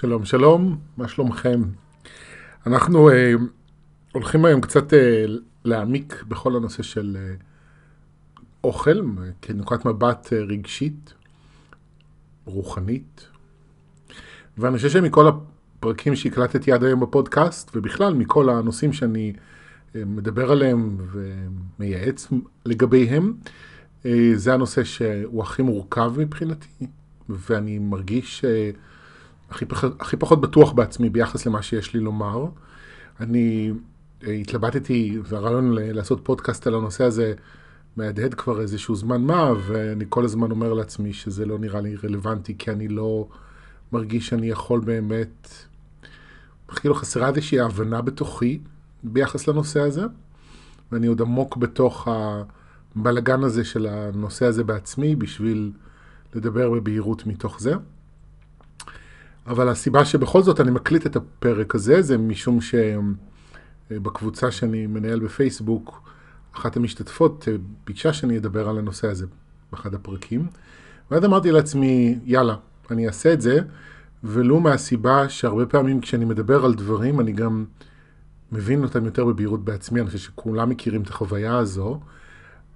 שלום, שלום, מה שלומכם? אנחנו אה, הולכים היום קצת אה, להעמיק בכל הנושא של אה, אוכל, כנקודת מבט אה, רגשית, רוחנית, ואני חושב שמכל הפרקים שהקלטתי עד היום בפודקאסט, ובכלל מכל הנושאים שאני אה, מדבר עליהם ומייעץ לגביהם, אה, זה הנושא שהוא הכי מורכב מבחינתי, ואני מרגיש... אה, הכי, פח, הכי פחות בטוח בעצמי ביחס למה שיש לי לומר. אני אה, התלבטתי, והרעיון לעשות פודקאסט על הנושא הזה מהדהד כבר איזשהו זמן מה, ואני כל הזמן אומר לעצמי שזה לא נראה לי רלוונטי, כי אני לא מרגיש שאני יכול באמת, כאילו חסרה איזושהי הבנה בתוכי ביחס לנושא הזה, ואני עוד עמוק בתוך הבלגן הזה של הנושא הזה בעצמי, בשביל לדבר בבהירות מתוך זה. אבל הסיבה שבכל זאת אני מקליט את הפרק הזה, זה משום שבקבוצה שאני מנהל בפייסבוק, אחת המשתתפות אה, ביקשה שאני אדבר על הנושא הזה באחד הפרקים. ואז אמרתי לעצמי, יאללה, אני אעשה את זה, ולו מהסיבה שהרבה פעמים כשאני מדבר על דברים, אני גם מבין אותם יותר בבהירות בעצמי, אני חושב שכולם מכירים את החוויה הזו,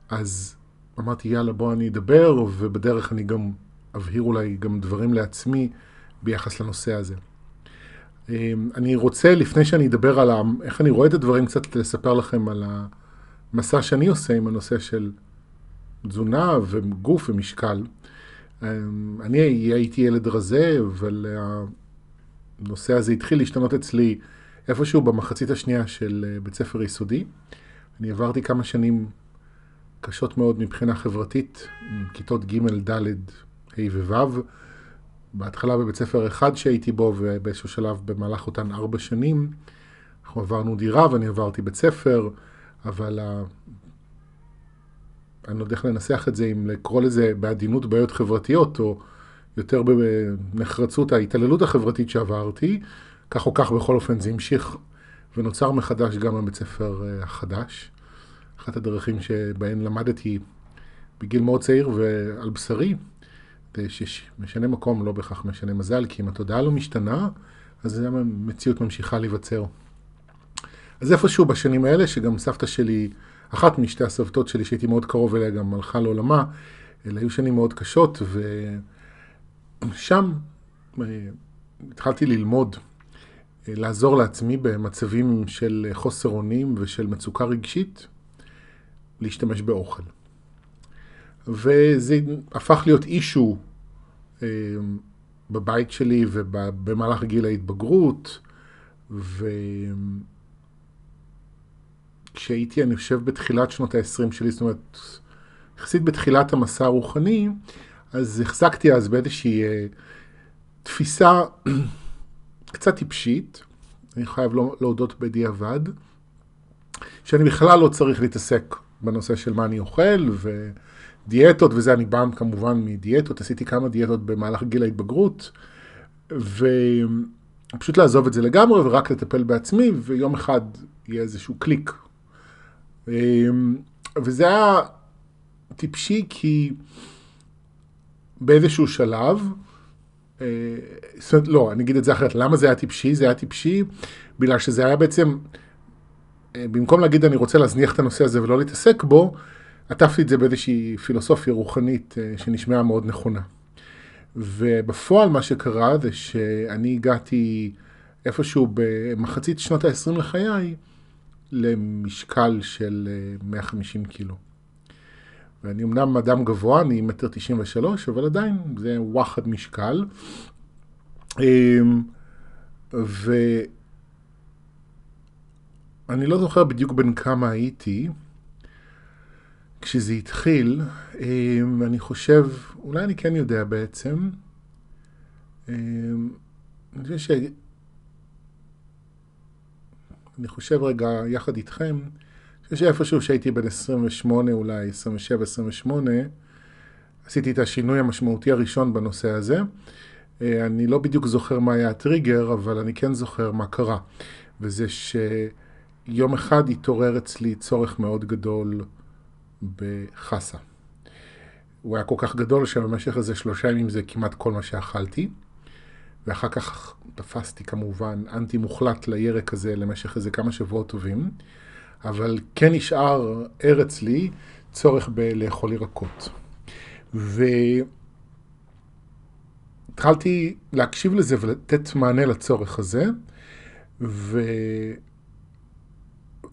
אז אמרתי, יאללה, בוא אני אדבר, ובדרך אני גם אבהיר אולי גם דברים לעצמי. ביחס לנושא הזה. אמ, אני רוצה, לפני שאני אדבר על איך אני רואה את הדברים, קצת לספר לכם על המסע שאני עושה עם הנושא של תזונה וגוף ומשקל. אמ, אני הייתי ילד רזה, אבל הנושא הזה התחיל להשתנות אצלי איפשהו במחצית השנייה של בית ספר יסודי. אני עברתי כמה שנים קשות מאוד מבחינה חברתית, כיתות ג', ד', ה' וו'. בהתחלה בבית ספר אחד שהייתי בו, ובאיזשהו שלב במהלך אותן ארבע שנים, אנחנו עברנו דירה ואני עברתי בית ספר, אבל ה... אני לא יודע איך לנסח את זה, אם לקרוא לזה בעדינות בעיות חברתיות, או יותר בנחרצות ההתעללות החברתית שעברתי, כך או כך בכל אופן זה המשיך ונוצר מחדש גם בבית ספר אה, החדש. אחת הדרכים שבהן למדתי בגיל מאוד צעיר ועל בשרי, שמשנה מקום לא בהכרח משנה מזל, כי אם התודעה לא משתנה, אז המציאות ממשיכה להיווצר. אז איפשהו בשנים האלה, שגם סבתא שלי, אחת משתי הסבתות שלי שהייתי מאוד קרוב אליה, גם הלכה לעולמה, אלה היו שנים מאוד קשות, ושם אה, התחלתי ללמוד, אה, לעזור לעצמי במצבים של חוסר אונים ושל מצוקה רגשית, להשתמש באוכל. וזה הפך להיות אישו אה, בבית שלי ובמהלך גיל ההתבגרות, וכשהייתי, אני חושב, בתחילת שנות ה-20 שלי, זאת אומרת, יחסית בתחילת המסע הרוחני, אז החזקתי אז באיזושהי אה, תפיסה קצת טיפשית, אני חייב לא, להודות בדיעבד, שאני בכלל לא צריך להתעסק בנושא של מה אני אוכל, ו... דיאטות וזה, אני בא כמובן מדיאטות, עשיתי כמה דיאטות במהלך גיל ההתבגרות, ופשוט לעזוב את זה לגמרי ורק לטפל בעצמי, ויום אחד יהיה איזשהו קליק. וזה היה טיפשי כי באיזשהו שלב, לא, אני אגיד את זה אחרת, למה זה היה טיפשי? זה היה טיפשי בגלל שזה היה בעצם, במקום להגיד אני רוצה להזניח את הנושא הזה ולא להתעסק בו, עטפתי את זה באיזושהי פילוסופיה רוחנית אה, שנשמעה מאוד נכונה. ובפועל מה שקרה זה שאני הגעתי איפשהו במחצית שנות ה-20 לחיי למשקל של 150 אה, קילו. ואני אמנם אדם גבוה, אני מטר 93, אבל עדיין זה וואחד משקל. אמ, ואני לא זוכר בדיוק בין כמה הייתי, כשזה התחיל, אמ, אני חושב, אולי אני כן יודע בעצם, אמ, אני חושב ש... אני חושב רגע יחד איתכם, אני חושב שאיפשהו שהייתי בן 28, אולי 27, 28, עשיתי את השינוי המשמעותי הראשון בנושא הזה. אה, אני לא בדיוק זוכר מה היה הטריגר, אבל אני כן זוכר מה קרה. וזה שיום אחד התעורר אצלי צורך מאוד גדול בחסה. הוא היה כל כך גדול שבמשך איזה שלושה ימים זה כמעט כל מה שאכלתי. ואחר כך תפסתי כמובן אנטי מוחלט לירק הזה למשך איזה כמה שבועות טובים, אבל כן נשאר ער אצלי צורך בלאכול ירקות. והתחלתי להקשיב לזה ולתת מענה לצורך הזה, ו...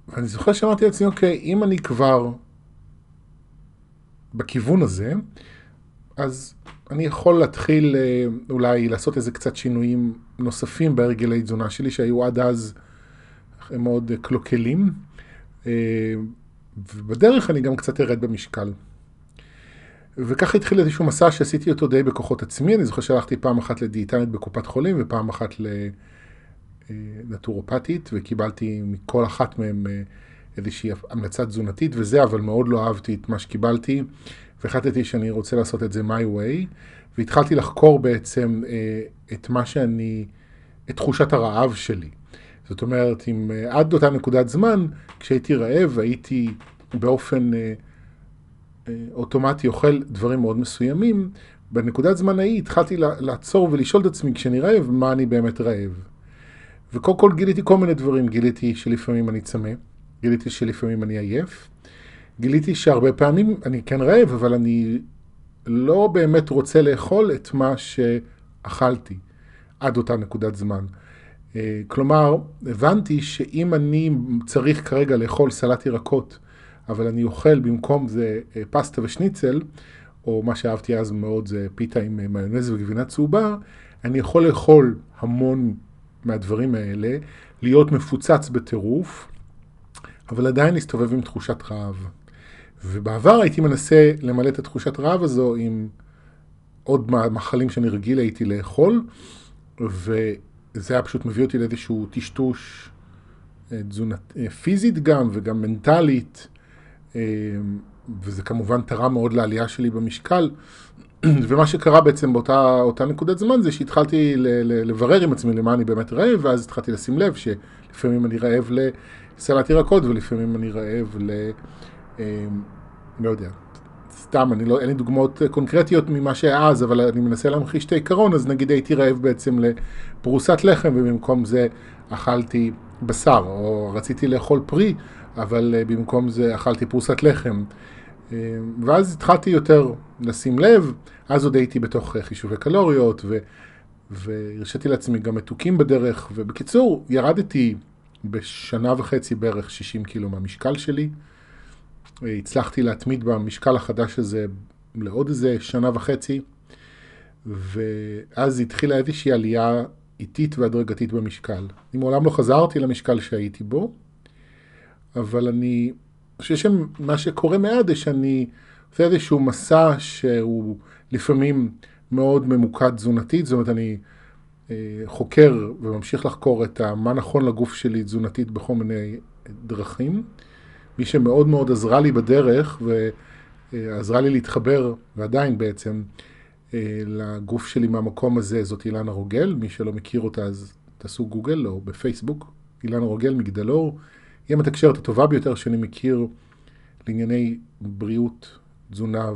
ואני זוכר שאמרתי לעצמי, אוקיי, אם אני כבר בכיוון הזה, אז אני יכול להתחיל אה, אולי לעשות איזה קצת שינויים נוספים בהרגלי תזונה שלי, שהיו עד אז מאוד קלוקלים, אה, ובדרך אני גם קצת ארד במשקל. וככה התחיל איזשהו מסע שעשיתי אותו די בכוחות עצמי, אני זוכר שהלכתי פעם אחת לדיאטנית בקופת חולים ופעם אחת לנטורופטית, אה, וקיבלתי מכל אחת מהן איזושהי המלצה תזונתית וזה, אבל מאוד לא אהבתי את מה שקיבלתי. והחלטתי שאני רוצה לעשות את זה my way, והתחלתי לחקור בעצם אה, את מה שאני, את תחושת הרעב שלי. זאת אומרת, אם אה, עד אותה נקודת זמן, כשהייתי רעב, הייתי באופן אה, אה, אוטומטי אוכל דברים מאוד מסוימים, בנקודת זמן ההיא התחלתי לעצור ולשאול את עצמי כשאני רעב, מה אני באמת רעב. וקודם כל גיליתי כל מיני דברים, גיליתי שלפעמים אני צמא, גיליתי שלפעמים אני עייף, גיליתי שהרבה פעמים אני כן רעב, אבל אני לא באמת רוצה לאכול את מה שאכלתי עד אותה נקודת זמן. אה, כלומר, הבנתי שאם אני צריך כרגע לאכול סלט ירקות, אבל אני אוכל במקום זה אה, פסטה ושניצל, או מה שאהבתי אז מאוד זה פיתה עם אה, מיונז וגבינה צהובה, אני יכול לאכול המון מהדברים האלה, להיות מפוצץ בטירוף, אבל עדיין להסתובב עם תחושת רעב. ובעבר הייתי מנסה למלא את התחושת רעב הזו עם עוד מחלים שאני רגיל הייתי לאכול, וזה היה פשוט מביא אותי לאיזשהו טשטוש אה, תזונת, אה, פיזית גם וגם מנטלית, אה, וזה כמובן תרם מאוד לעלייה שלי במשקל. ומה שקרה בעצם באותה נקודת זמן זה שהתחלתי לברר עם עצמי למה אני באמת רעב, ואז התחלתי לשים לב שלפעמים אני רעב לסלט ירקות ולפעמים אני רעב ל... אמ, לא יודע, סתם, אני לא, אין לי דוגמאות קונקרטיות ממה שהיה אז, אבל אני מנסה להמחיש את העיקרון, אז נגיד הייתי רעב בעצם לפרוסת לחם, ובמקום זה אכלתי בשר, או רציתי לאכול פרי, אבל אה, במקום זה אכלתי פרוסת לחם. אמ, ואז התחלתי יותר לשים לב, אז עוד הייתי בתוך חישובי קלוריות, ו, והרשיתי לעצמי גם מתוקים בדרך, ובקיצור, ירדתי בשנה וחצי בערך 60 קילו מהמשקל שלי. הצלחתי להתמיד במשקל החדש הזה לעוד איזה שנה וחצי, ואז התחילה איזושהי עלייה איטית והדרגתית במשקל. אני מעולם לא חזרתי למשקל שהייתי בו, אבל אני חושב שמה שקורה מעט זה שאני עושה איזשהו מסע שהוא לפעמים מאוד ממוקד תזונתית, זאת אומרת אני אה, חוקר וממשיך לחקור את מה נכון לגוף שלי תזונתית בכל מיני דרכים. מי שמאוד מאוד עזרה לי בדרך ועזרה לי להתחבר, ועדיין בעצם, אה, לגוף שלי מהמקום הזה, זאת אילנה רוגל. מי שלא מכיר אותה אז תעשו גוגל או בפייסבוק. אילנה רוגל מגדלור. היא המתקשרת הטובה ביותר שאני מכיר לענייני בריאות, תזונה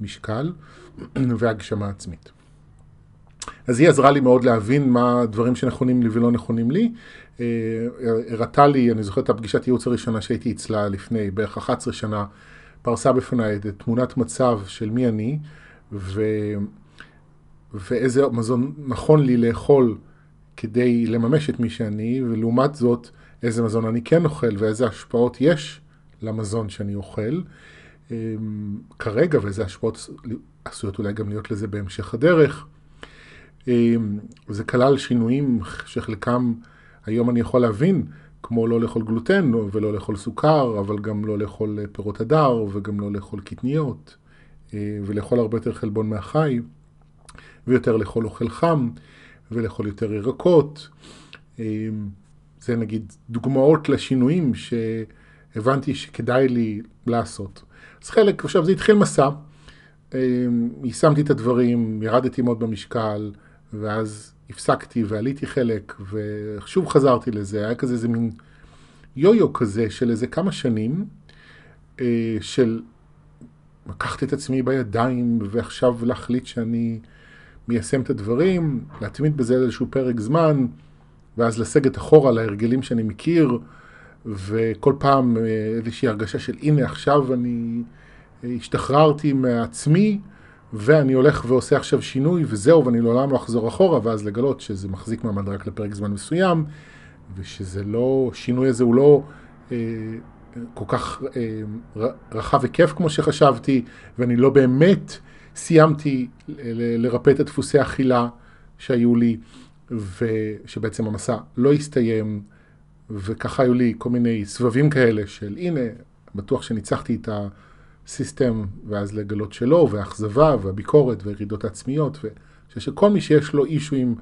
ומשקל והגשמה עצמית. אז היא עזרה לי מאוד להבין מה הדברים שנכונים לי ולא נכונים לי. אה, הראתה לי, אני זוכר את הפגישת ייעוץ הראשונה שהייתי אצלה לפני בערך 11 שנה, פרסה בפניי את תמונת מצב של מי אני, ו... ואיזה מזון נכון לי לאכול כדי לממש את מי שאני, ולעומת זאת, איזה מזון אני כן אוכל ואיזה השפעות יש למזון שאני אוכל. אה, כרגע, ואיזה השפעות עשויות אולי גם להיות לזה בהמשך הדרך. אמ, זה כלל שינויים שחלקם היום אני יכול להבין, כמו לא לאכול גלוטן ולא לאכול סוכר, אבל גם לא לאכול פירות הדר וגם לא לאכול קטניות, אה, ולאכול הרבה יותר חלבון מהחי, ויותר לאכול אוכל חם, ולאכול יותר ירקות. זה נגיד דוגמאות לשינויים שהבנתי שכדאי לי לעשות. אז חלק, עכשיו זה התחיל מסע, אמ, יישמתי את הדברים, ירדתי מאוד במשקל, ואז הפסקתי ועליתי חלק, ושוב חזרתי לזה, היה כזה איזה מין יו-יו כזה של איזה כמה שנים, אה, של לקחת את עצמי בידיים, ועכשיו להחליט שאני מיישם את הדברים, להתמיד בזה איזשהו פרק זמן, ואז לסגת אחורה להרגלים שאני מכיר, וכל פעם אה, איזושהי הרגשה של הנה עכשיו אני אה, השתחררתי מעצמי, ואני הולך ועושה עכשיו שינוי, וזהו, ואני לעולם לא אחזור אחורה, ואז לגלות שזה מחזיק מעמד רק לפרק זמן מסוים, ושזה לא, השינוי הזה הוא לא אה, כל כך אה, רחב היקף כמו שחשבתי, ואני לא באמת סיימתי לרפא את הדפוסי אכילה שהיו לי, ושבעצם המסע לא הסתיים, וככה היו לי כל מיני סבבים כאלה של הנה, בטוח שניצחתי את הסיסטם, ואז לגלות שלא, והאכזבה, והביקורת, והירידות העצמיות, ואני חושב שכל מי שיש לו אישו עם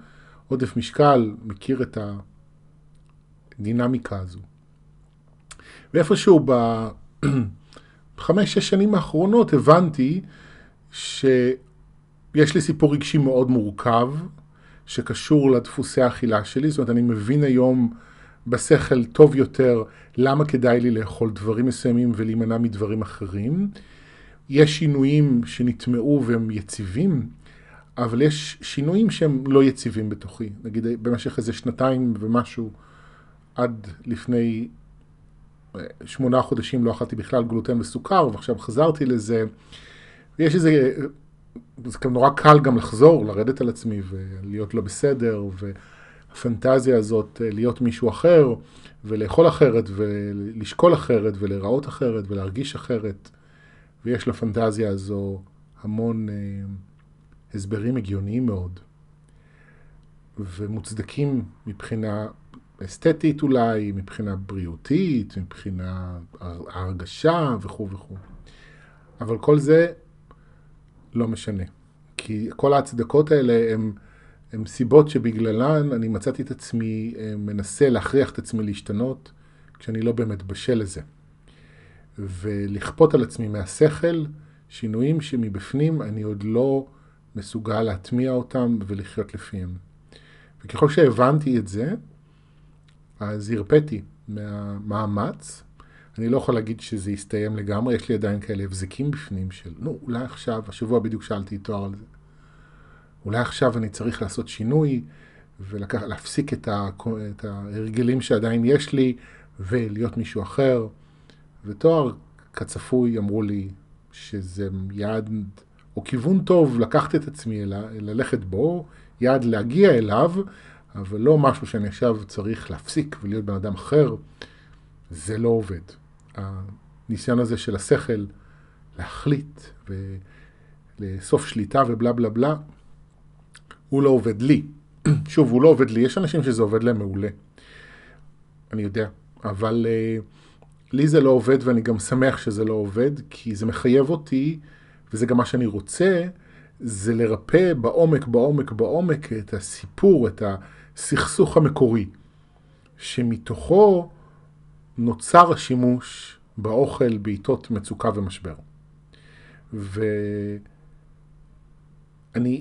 עודף משקל, מכיר את הדינמיקה הזו. ואיפשהו בחמש-שש שנים האחרונות הבנתי שיש לי סיפור רגשי מאוד מורכב, שקשור לדפוסי האכילה שלי, זאת אומרת, אני מבין היום בשכל טוב יותר למה כדאי לי לאכול דברים מסוימים ולהימנע מדברים אחרים. יש שינויים שנטמעו והם יציבים, אבל יש שינויים שהם לא יציבים בתוכי. נגיד במשך איזה שנתיים ומשהו, עד לפני אה, שמונה חודשים לא אכלתי בכלל גלוטן וסוכר, ועכשיו חזרתי לזה. ויש איזה, זה גם נורא קל גם לחזור, לרדת על עצמי ולהיות לא בסדר, והפנטזיה הזאת אה, להיות מישהו אחר, ולאכול אחרת, ולשקול אחרת, ולהיראות אחרת, ולהרגיש אחרת. ויש לפנטזיה הזו המון אה, הסברים הגיוניים מאוד, ומוצדקים מבחינה אסתטית אולי, מבחינה בריאותית, מבחינה הרגשה וכו' וכו'. אבל כל זה לא משנה. כי כל ההצדקות האלה הן, הן סיבות שבגללן אני מצאתי את עצמי אה, מנסה להכריח את עצמי להשתנות, כשאני לא באמת בשל לזה. ולכפות על עצמי מהשכל שינויים שמבפנים אני עוד לא מסוגל להטמיע אותם ולחיות לפיהם. וככל שהבנתי את זה, אז הרפאתי מהמאמץ. אני לא יכול להגיד שזה יסתיים לגמרי, יש לי עדיין כאלה הבזקים בפנים של, נו, אולי עכשיו, השבוע בדיוק שאלתי תואר על זה. אולי עכשיו אני צריך לעשות שינוי ולהפסיק את, את ההרגלים שעדיין יש לי ולהיות מישהו אחר. ותואר כצפוי אמרו לי שזה יעד או כיוון טוב לקחת את עצמי, אלא ללכת בו, יעד להגיע אליו, אבל לא משהו שאני עכשיו צריך להפסיק ולהיות בן אדם אחר, זה לא עובד. הניסיון הזה של השכל להחליט ולאסוף שליטה ובלה בלה בלה, הוא לא עובד לי. שוב, הוא לא עובד לי, יש אנשים שזה עובד להם מעולה. אני יודע, אבל uh, לי זה לא עובד ואני גם שמח שזה לא עובד, כי זה מחייב אותי, וזה גם מה שאני רוצה, זה לרפא בעומק, בעומק, בעומק את הסיפור, את הסכסוך המקורי, שמתוכו נוצר השימוש באוכל בעיתות מצוקה ומשבר. ואני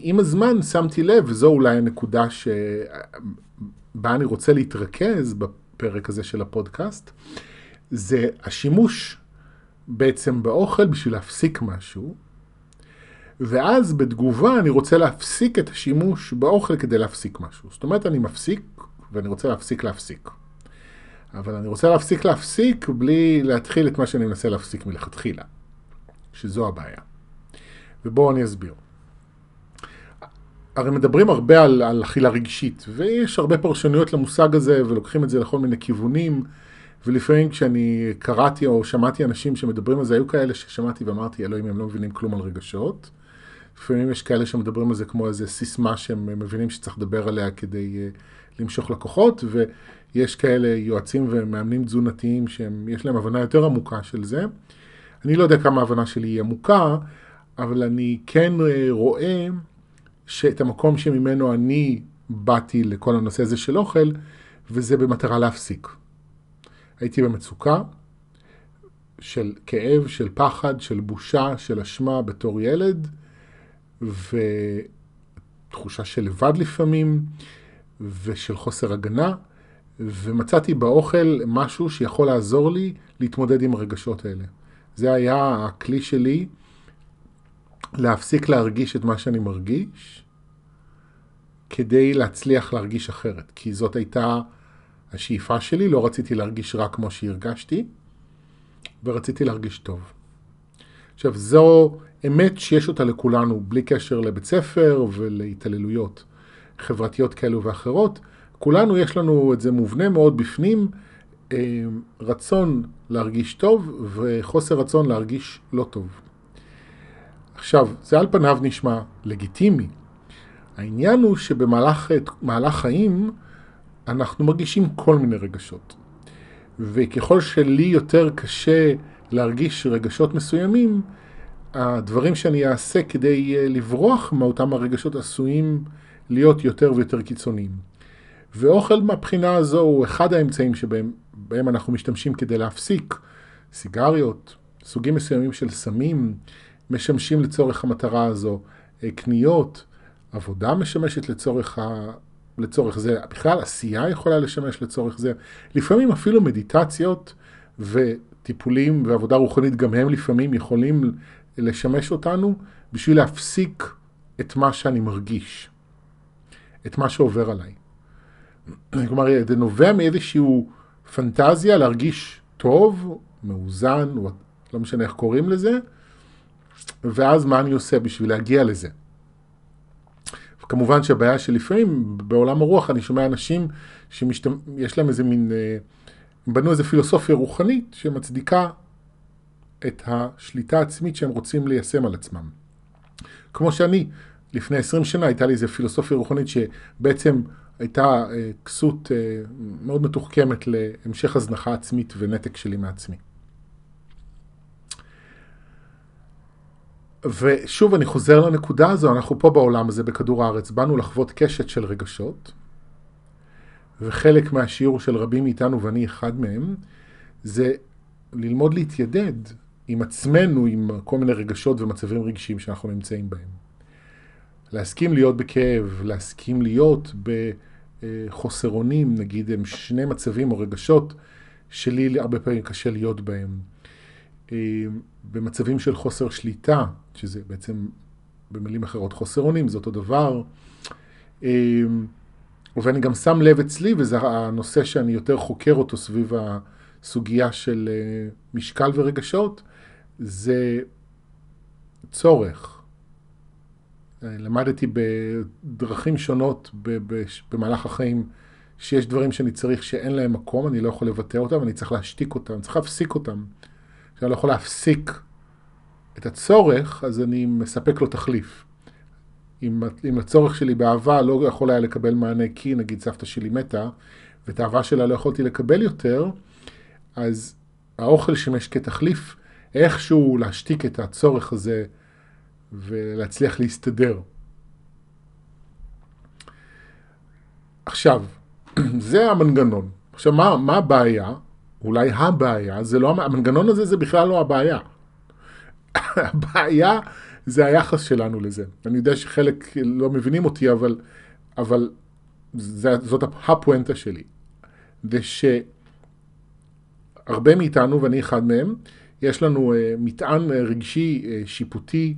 עם הזמן שמתי לב, וזו אולי הנקודה שבה אני רוצה להתרכז בפרק הזה של הפודקאסט, זה השימוש בעצם באוכל בשביל להפסיק משהו, ואז בתגובה אני רוצה להפסיק את השימוש באוכל כדי להפסיק משהו. זאת אומרת, אני מפסיק, ואני רוצה להפסיק להפסיק. אבל אני רוצה להפסיק להפסיק בלי להתחיל את מה שאני מנסה להפסיק מלכתחילה, שזו הבעיה. ובואו אני אסביר. הרי מדברים הרבה על, על אכילה רגשית, ויש הרבה פרשנויות למושג הזה, ולוקחים את זה לכל מיני כיוונים, ולפעמים כשאני קראתי או שמעתי אנשים שמדברים על זה, היו כאלה ששמעתי ואמרתי, אלוהים, הם לא מבינים כלום על רגשות. לפעמים יש כאלה שמדברים על זה כמו איזה סיסמה שהם מבינים שצריך לדבר עליה כדי uh, למשוך לקוחות, ויש כאלה יועצים ומאמנים תזונתיים שיש להם הבנה יותר עמוקה של זה. אני לא יודע כמה ההבנה שלי היא עמוקה, אבל אני כן uh, רואה שאת המקום שממנו אני באתי לכל הנושא הזה של אוכל, וזה במטרה להפסיק. הייתי במצוקה של כאב, של פחד, של בושה, של אשמה בתור ילד, ותחושה של לבד לפעמים, ושל חוסר הגנה, ומצאתי באוכל משהו שיכול לעזור לי להתמודד עם הרגשות האלה. זה היה הכלי שלי להפסיק להרגיש את מה שאני מרגיש, כדי להצליח להרגיש אחרת, כי זאת הייתה השאיפה שלי, לא רציתי להרגיש רק כמו שהרגשתי, ורציתי להרגיש טוב. עכשיו, זו אמת שיש אותה לכולנו, בלי קשר לבית ספר ולהתעללויות חברתיות כאלו ואחרות. כולנו יש לנו את זה מובנה מאוד בפנים, אה, רצון להרגיש טוב וחוסר רצון להרגיש לא טוב. עכשיו, זה על פניו נשמע לגיטימי. העניין הוא שבמהלך חיים אנחנו מרגישים כל מיני רגשות. וככל שלי יותר קשה להרגיש רגשות מסוימים, הדברים שאני אעשה כדי אה, לברוח מאותם הרגשות עשויים להיות יותר ויותר קיצוניים. ואוכל מהבחינה הזו הוא אחד האמצעים שבהם אנחנו משתמשים כדי להפסיק סיגריות, סוגים מסוימים של סמים משמשים לצורך המטרה הזו, אה, קניות, עבודה משמשת לצורך, ה... לצורך זה, בכלל עשייה יכולה לשמש לצורך זה, לפעמים אפילו מדיטציות וטיפולים ועבודה רוחנית גם הם לפעמים יכולים לשמש אותנו בשביל להפסיק את מה שאני מרגיש, את מה שעובר עליי. כלומר, זה נובע מאיזושהי פנטזיה להרגיש טוב, מאוזן, לא משנה איך קוראים לזה, ואז מה אני עושה בשביל להגיע לזה. כמובן שהבעיה שלפעמים בעולם הרוח אני שומע אנשים שיש להם איזה מין, אה, הם בנו איזה פילוסופיה רוחנית שמצדיקה את השליטה העצמית שהם רוצים ליישם על עצמם. כמו שאני, לפני 20 שנה הייתה לי איזה פילוסופיה רוחנית שבעצם הייתה אה, כסות אה, מאוד מתוחכמת להמשך הזנחה עצמית ונתק שלי מעצמי. ושוב, אני חוזר לנקודה הזו, אנחנו פה בעולם הזה, בכדור הארץ, באנו לחוות קשת של רגשות, וחלק מהשיעור של רבים מאיתנו, ואני אחד מהם, זה ללמוד להתיידד עם עצמנו, עם כל מיני רגשות ומצבים רגשיים שאנחנו נמצאים בהם. להסכים להיות בכאב, להסכים להיות בחוסר אונים, נגיד הם שני מצבים או רגשות שלי הרבה פעמים קשה להיות בהם. אה, במצבים של חוסר שליטה, שזה בעצם במילים אחרות חוסר אונים, זה אותו דבר. אה, ואני גם שם לב אצלי, וזה הנושא שאני יותר חוקר אותו סביב הסוגיה של אה, משקל ורגשות, זה צורך. למדתי בדרכים שונות במהלך החיים שיש דברים שאני צריך שאין להם מקום, אני לא יכול לבטא אותם, אני צריך להשתיק אותם, צריך להפסיק אותם. כשאני לא יכול להפסיק את הצורך, אז אני מספק לו תחליף. אם, אם הצורך שלי באהבה לא יכול היה לקבל מענה כי נגיד סבתא שלי מתה, ואת האהבה שלה לא יכולתי לקבל יותר, אז האוכל שימש כתחליף איכשהו להשתיק את הצורך הזה ולהצליח להסתדר. עכשיו, זה המנגנון. עכשיו, מה, מה הבעיה? אולי הבעיה, זה לא, המנגנון הזה זה בכלל לא הבעיה. הבעיה זה היחס שלנו לזה. אני יודע שחלק לא מבינים אותי, אבל, אבל זה, זאת הפואנטה שלי. זה שהרבה מאיתנו, ואני אחד מהם, יש לנו uh, מטען uh, רגשי, uh, שיפוטי,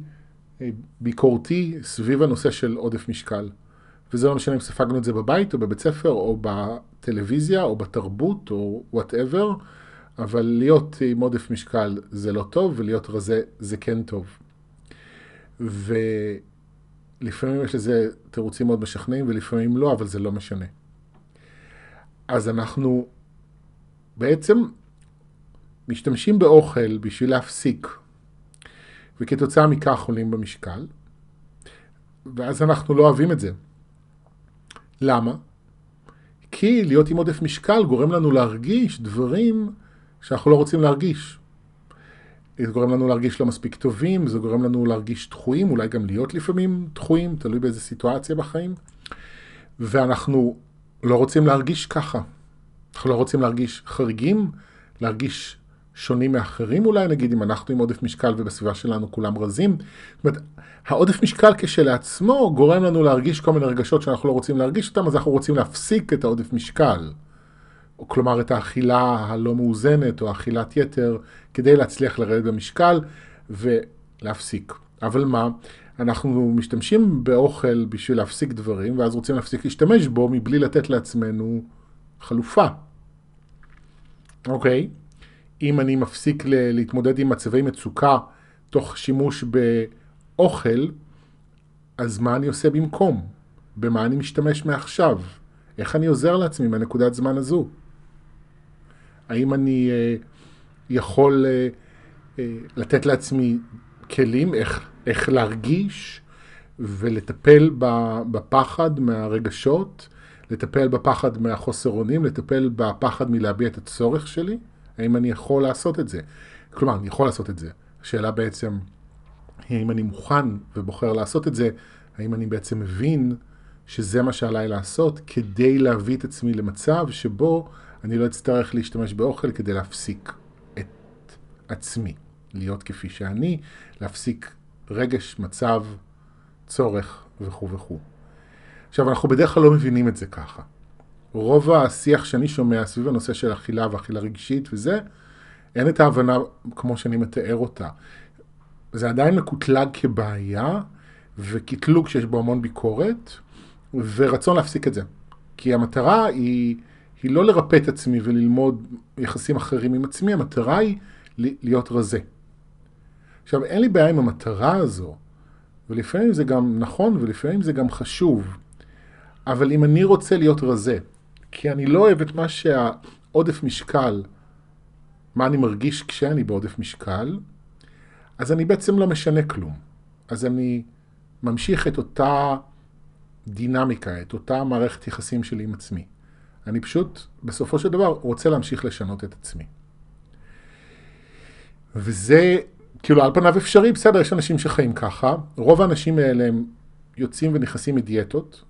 ביקורתי, סביב הנושא של עודף משקל. וזה לא משנה אם ספגנו את זה בבית או בבית ספר או בטלוויזיה או בתרבות או וואטאבר, אבל להיות עם עודף משקל זה לא טוב ולהיות רזה זה כן טוב. ולפעמים יש לזה תירוצים מאוד משכנעים ולפעמים לא, אבל זה לא משנה. אז אנחנו בעצם משתמשים באוכל בשביל להפסיק, וכתוצאה מכך עולים במשקל, ואז אנחנו לא אוהבים את זה. למה? כי להיות עם עודף משקל גורם לנו להרגיש דברים שאנחנו לא רוצים להרגיש. זה גורם לנו להרגיש לא מספיק טובים, זה גורם לנו להרגיש דחויים, אולי גם להיות לפעמים דחויים, תלוי באיזה סיטואציה בחיים. ואנחנו לא רוצים להרגיש ככה. אנחנו לא רוצים להרגיש חריגים, להרגיש שונים מאחרים אולי, נגיד אם אנחנו עם עודף משקל ובסביבה שלנו כולם רזים. זאת אומרת, העודף משקל כשלעצמו גורם לנו להרגיש כל מיני רגשות שאנחנו לא רוצים להרגיש אותם, אז אנחנו רוצים להפסיק את העודף משקל. או כלומר את האכילה הלא מאוזנת או אכילת יתר, כדי להצליח לרדת במשקל ולהפסיק. אבל מה? אנחנו משתמשים באוכל בשביל להפסיק דברים, ואז רוצים להפסיק להשתמש בו מבלי לתת לעצמנו חלופה. אוקיי? אם אני מפסיק להתמודד עם מצבי מצוקה תוך שימוש באוכל, אז מה אני עושה במקום? במה אני משתמש מעכשיו? איך אני עוזר לעצמי מהנקודת זמן הזו? האם אני אה, יכול אה, אה, לתת לעצמי כלים איך, איך להרגיש ולטפל בפחד מהרגשות, לטפל בפחד מהחוסר אונים, לטפל בפחד מלהביע את הצורך שלי? האם אני יכול לעשות את זה? כלומר, אני יכול לעשות את זה. השאלה בעצם, האם אני מוכן ובוחר לעשות את זה, האם אני בעצם מבין שזה מה שעליי לעשות כדי להביא את עצמי למצב שבו אני לא אצטרך להשתמש באוכל כדי להפסיק את עצמי, להיות כפי שאני, להפסיק רגש, מצב, צורך וכו' וכו'. עכשיו, אנחנו בדרך כלל לא מבינים את זה ככה. רוב השיח שאני שומע סביב הנושא של אכילה ואכילה רגשית וזה, אין את ההבנה כמו שאני מתאר אותה. זה עדיין מקוטלג כבעיה וקטלוג שיש בו המון ביקורת ורצון להפסיק את זה. כי המטרה היא, היא לא לרפא את עצמי וללמוד יחסים אחרים עם עצמי, המטרה היא להיות רזה. עכשיו, אין לי בעיה עם המטרה הזו, ולפעמים זה גם נכון ולפעמים זה גם חשוב, אבל אם אני רוצה להיות רזה, כי אני לא אוהב את מה שהעודף משקל, מה אני מרגיש כשאני בעודף משקל, אז אני בעצם לא משנה כלום. אז אני ממשיך את אותה דינמיקה, את אותה מערכת יחסים שלי עם עצמי. אני פשוט, בסופו של דבר, רוצה להמשיך לשנות את עצמי. וזה, כאילו, על פניו אפשרי, בסדר, יש אנשים שחיים ככה. רוב האנשים האלה הם יוצאים ונכנסים מדיאטות,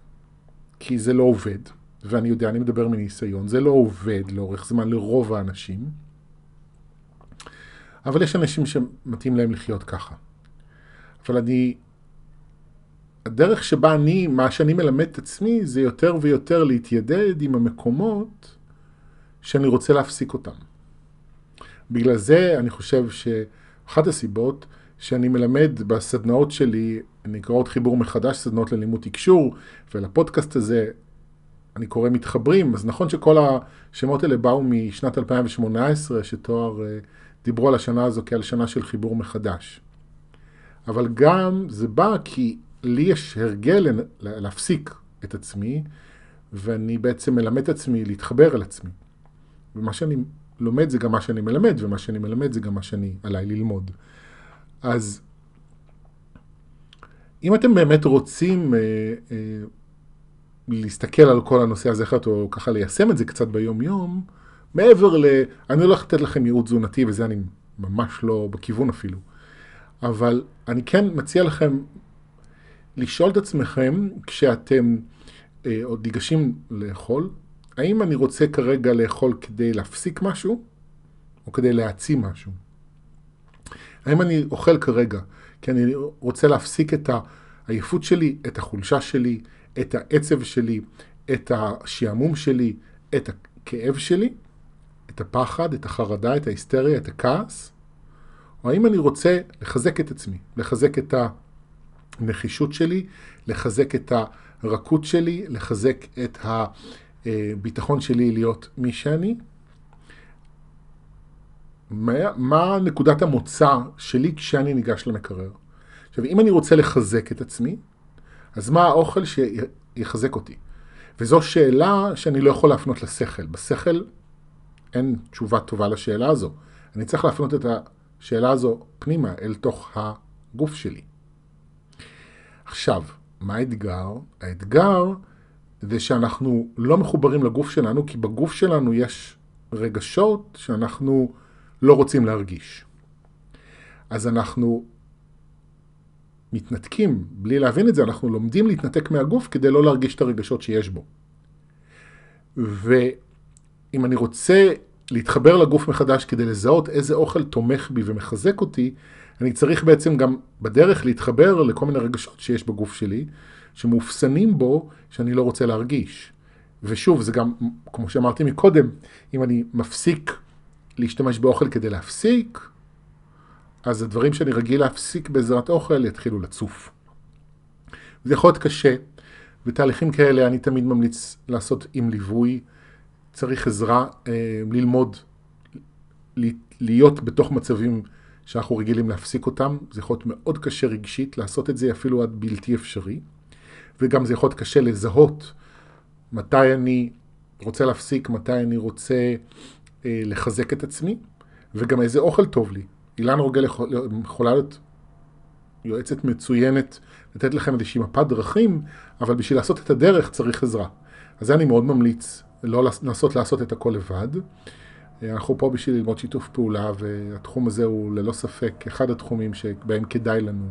כי זה לא עובד. ואני יודע, אני מדבר מניסיון, זה לא עובד לאורך זמן לרוב האנשים, אבל יש אנשים שמתאים להם לחיות ככה. אבל אני, הדרך שבה אני, מה שאני מלמד את עצמי, זה יותר ויותר להתיידד עם המקומות שאני רוצה להפסיק אותם. בגלל זה אני חושב שאחת הסיבות שאני מלמד בסדנאות שלי, נקראות חיבור מחדש, סדנאות ללימוד תקשור, ולפודקאסט הזה אני קורא מתחברים, אז נכון שכל השמות האלה באו משנת 2018, שתואר אה, דיברו על השנה הזו כעל שנה של חיבור מחדש. אבל גם זה בא כי לי יש הרגל להפסיק את עצמי, ואני בעצם מלמד את עצמי להתחבר אל עצמי. ומה שאני לומד זה גם מה שאני מלמד, ומה שאני מלמד זה גם מה שאני עליי ללמוד. אז אם אתם באמת רוצים אה, אה, להסתכל על כל הנושא הזה אחרת, או ככה ליישם את זה קצת ביום-יום, מעבר ל... אני הולך לתת לכם ייעוץ תזונתי, וזה אני ממש לא בכיוון אפילו. אבל אני כן מציע לכם לשאול את עצמכם, כשאתם אה, עוד ניגשים לאכול, האם אני רוצה כרגע לאכול כדי להפסיק משהו, או כדי להעצים משהו? האם אני אוכל כרגע כי אני רוצה להפסיק את העייפות שלי, את החולשה שלי, את העצב שלי, את השעמום שלי, את הכאב שלי, את הפחד, את החרדה, את ההיסטריה, את הכעס? או האם אני רוצה לחזק את עצמי, לחזק את הנחישות שלי, לחזק את הרכות שלי, לחזק את הביטחון שלי להיות מי שאני? מה, מה נקודת המוצא שלי כשאני ניגש למקרר? עכשיו, אם אני רוצה לחזק את עצמי, אז מה האוכל שיחזק אותי? וזו שאלה שאני לא יכול להפנות לשכל. בשכל אין תשובה טובה לשאלה הזו. אני צריך להפנות את השאלה הזו פנימה, אל תוך הגוף שלי. עכשיו, מה האתגר? האתגר זה שאנחנו לא מחוברים לגוף שלנו, כי בגוף שלנו יש רגשות שאנחנו לא רוצים להרגיש. אז אנחנו מתנתקים, בלי להבין את זה, אנחנו לומדים להתנתק מהגוף כדי לא להרגיש את הרגשות שיש בו. ואם אני רוצה להתחבר לגוף מחדש כדי לזהות איזה אוכל תומך בי ומחזק אותי, אני צריך בעצם גם בדרך להתחבר לכל מיני רגשות שיש בגוף שלי, שמאופסנים בו, שאני לא רוצה להרגיש. ושוב, זה גם, כמו שאמרתי מקודם, אם אני מפסיק להשתמש באוכל כדי להפסיק, אז הדברים שאני רגיל להפסיק בעזרת אוכל יתחילו לצוף. זה יכול להיות קשה, ותהליכים כאלה אני תמיד ממליץ לעשות עם ליווי. צריך עזרה אה, ללמוד, להיות בתוך מצבים שאנחנו רגילים להפסיק אותם. זה יכול להיות מאוד קשה רגשית, לעשות את זה אפילו עד בלתי אפשרי. וגם זה יכול להיות קשה לזהות מתי אני רוצה להפסיק, מתי אני רוצה אה, לחזק את עצמי, וגם איזה אוכל טוב לי. אילן רוגל יכול, יכולה להיות יועצת מצוינת, לתת לכם איזושהי מפת דרכים, אבל בשביל לעשות את הדרך צריך עזרה. אז זה אני מאוד ממליץ, לא לנסות לעשות את הכל לבד. אה, אנחנו פה בשביל ללמוד שיתוף פעולה, והתחום הזה הוא ללא ספק אחד התחומים שבהם כדאי לנו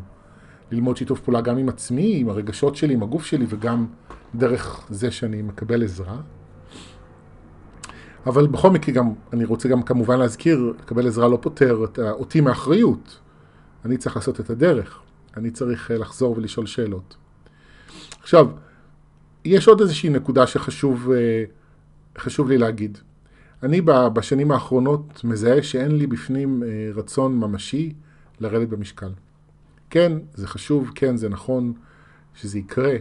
ללמוד שיתוף פעולה גם עם עצמי, עם הרגשות שלי, עם הגוף שלי, וגם דרך זה שאני מקבל עזרה. אבל בכל מקרה גם, אני רוצה גם כמובן להזכיר, לקבל עזרה לא פותר אותי מאחריות. אני צריך לעשות את הדרך. אני צריך אה, לחזור ולשאול שאלות. עכשיו, יש עוד איזושהי נקודה שחשוב אה, לי להגיד. אני בשנים האחרונות מזהה שאין לי בפנים אה, רצון ממשי לרדת במשקל. כן, זה חשוב, כן, זה נכון שזה יקרה.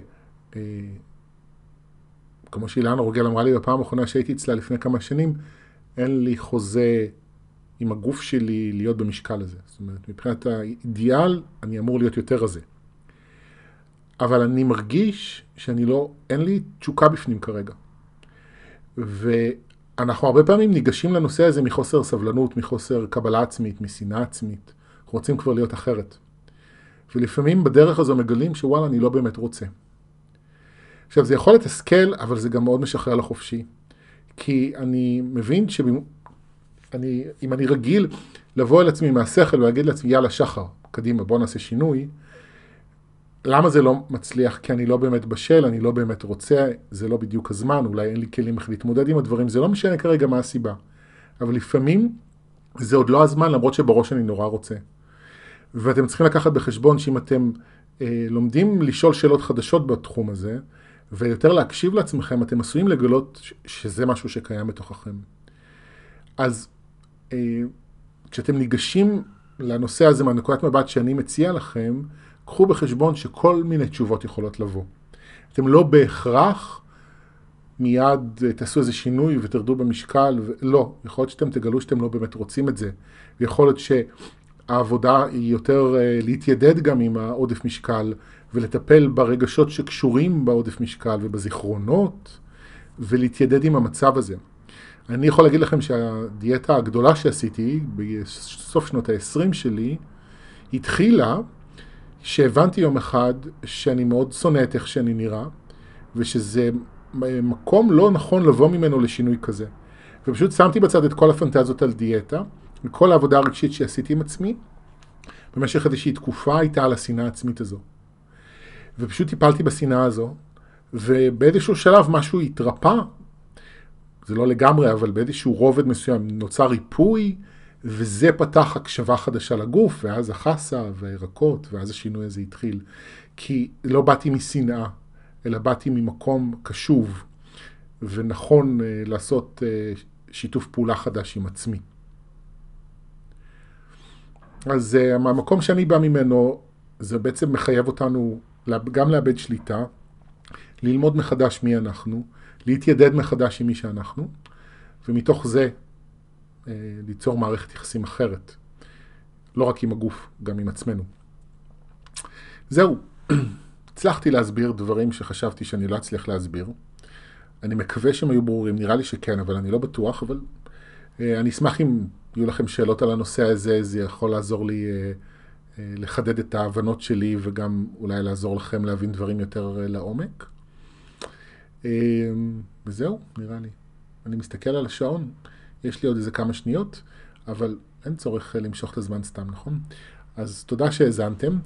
כמו שאילנה רוגל אמרה לי בפעם האחרונה שהייתי אצלה לפני כמה שנים, אין לי חוזה עם הגוף שלי להיות במשקל הזה. זאת אומרת, מבחינת האידיאל, אני אמור להיות יותר רזה. אבל אני מרגיש שאני לא, אין לי תשוקה בפנים כרגע. ואנחנו הרבה פעמים ניגשים לנושא הזה מחוסר סבלנות, מחוסר קבלה עצמית, משנאה עצמית. רוצים כבר להיות אחרת. ולפעמים בדרך הזו מגלים שוואלה, אני לא באמת רוצה. עכשיו, זה יכול לתסכל, אבל זה גם מאוד משחרר לחופשי. כי אני מבין שאם אני רגיל לבוא אל עצמי מהשכל ולהגיד לעצמי, יאללה, שחר, קדימה, בוא נעשה שינוי, למה זה לא מצליח? כי אני לא באמת בשל, אני לא באמת רוצה, זה לא בדיוק הזמן, אולי אין לי כלים איך להתמודד עם הדברים, זה לא משנה כרגע מה הסיבה. אבל לפעמים זה עוד לא הזמן, למרות שבראש אני נורא רוצה. ואתם צריכים לקחת בחשבון שאם אתם אה, לומדים לשאול שאלות חדשות בתחום הזה, ויותר להקשיב לעצמכם, אתם עשויים לגלות שזה משהו שקיים בתוככם. אז אה, כשאתם ניגשים לנושא הזה מהנקודת מבט שאני מציע לכם, קחו בחשבון שכל מיני תשובות יכולות לבוא. אתם לא בהכרח מיד אה, תעשו איזה שינוי ותרדו במשקל, לא, יכול להיות שאתם תגלו שאתם לא באמת רוצים את זה, ויכול להיות שהעבודה היא יותר אה, להתיידד גם עם העודף משקל, ולטפל ברגשות שקשורים בעודף משקל ובזיכרונות, ולהתיידד עם המצב הזה. אני יכול להגיד לכם שהדיאטה הגדולה שעשיתי בסוף שנות ה-20 שלי, התחילה שהבנתי יום אחד שאני מאוד שונא את איך שאני נראה, ושזה מקום לא נכון לבוא ממנו לשינוי כזה. ופשוט שמתי בצד את כל הפנטזיות על דיאטה, וכל העבודה הרגשית שעשיתי עם עצמי, במשך איזושהי תקופה הייתה על השנאה העצמית הזו. ופשוט טיפלתי בשנאה הזו, ובאיזשהו שלב משהו התרפא, זה לא לגמרי, אבל באיזשהו רובד מסוים נוצר ריפוי, וזה פתח הקשבה חדשה לגוף, ואז החסה והירקות, ואז השינוי הזה התחיל. כי לא באתי משנאה, אלא באתי ממקום קשוב, ונכון uh, לעשות uh, שיתוף פעולה חדש עם עצמי. אז uh, המקום שאני בא ממנו, זה בעצם מחייב אותנו גם לאבד שליטה, ללמוד מחדש מי אנחנו, להתיידד מחדש עם מי שאנחנו, ומתוך זה אה, ליצור מערכת יחסים אחרת. לא רק עם הגוף, גם עם עצמנו. זהו, הצלחתי להסביר דברים שחשבתי שאני לא אצליח להסביר. אני מקווה שהם היו ברורים, נראה לי שכן, אבל אני לא בטוח, אבל אה, אני אשמח אם יהיו לכם שאלות על הנושא הזה, זה יכול לעזור לי אה, אה, לחדד את ההבנות שלי וגם אולי לעזור לכם להבין דברים יותר אה, לעומק. אה, וזהו, נראה לי. אני מסתכל על השעון, יש לי עוד איזה כמה שניות, אבל אין צורך למשוך את הזמן סתם, נכון? אז תודה שהאזנתם,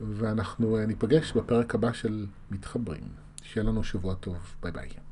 ואנחנו ניפגש בפרק הבא של מתחברים. שיהיה לנו שבוע טוב, ביי ביי.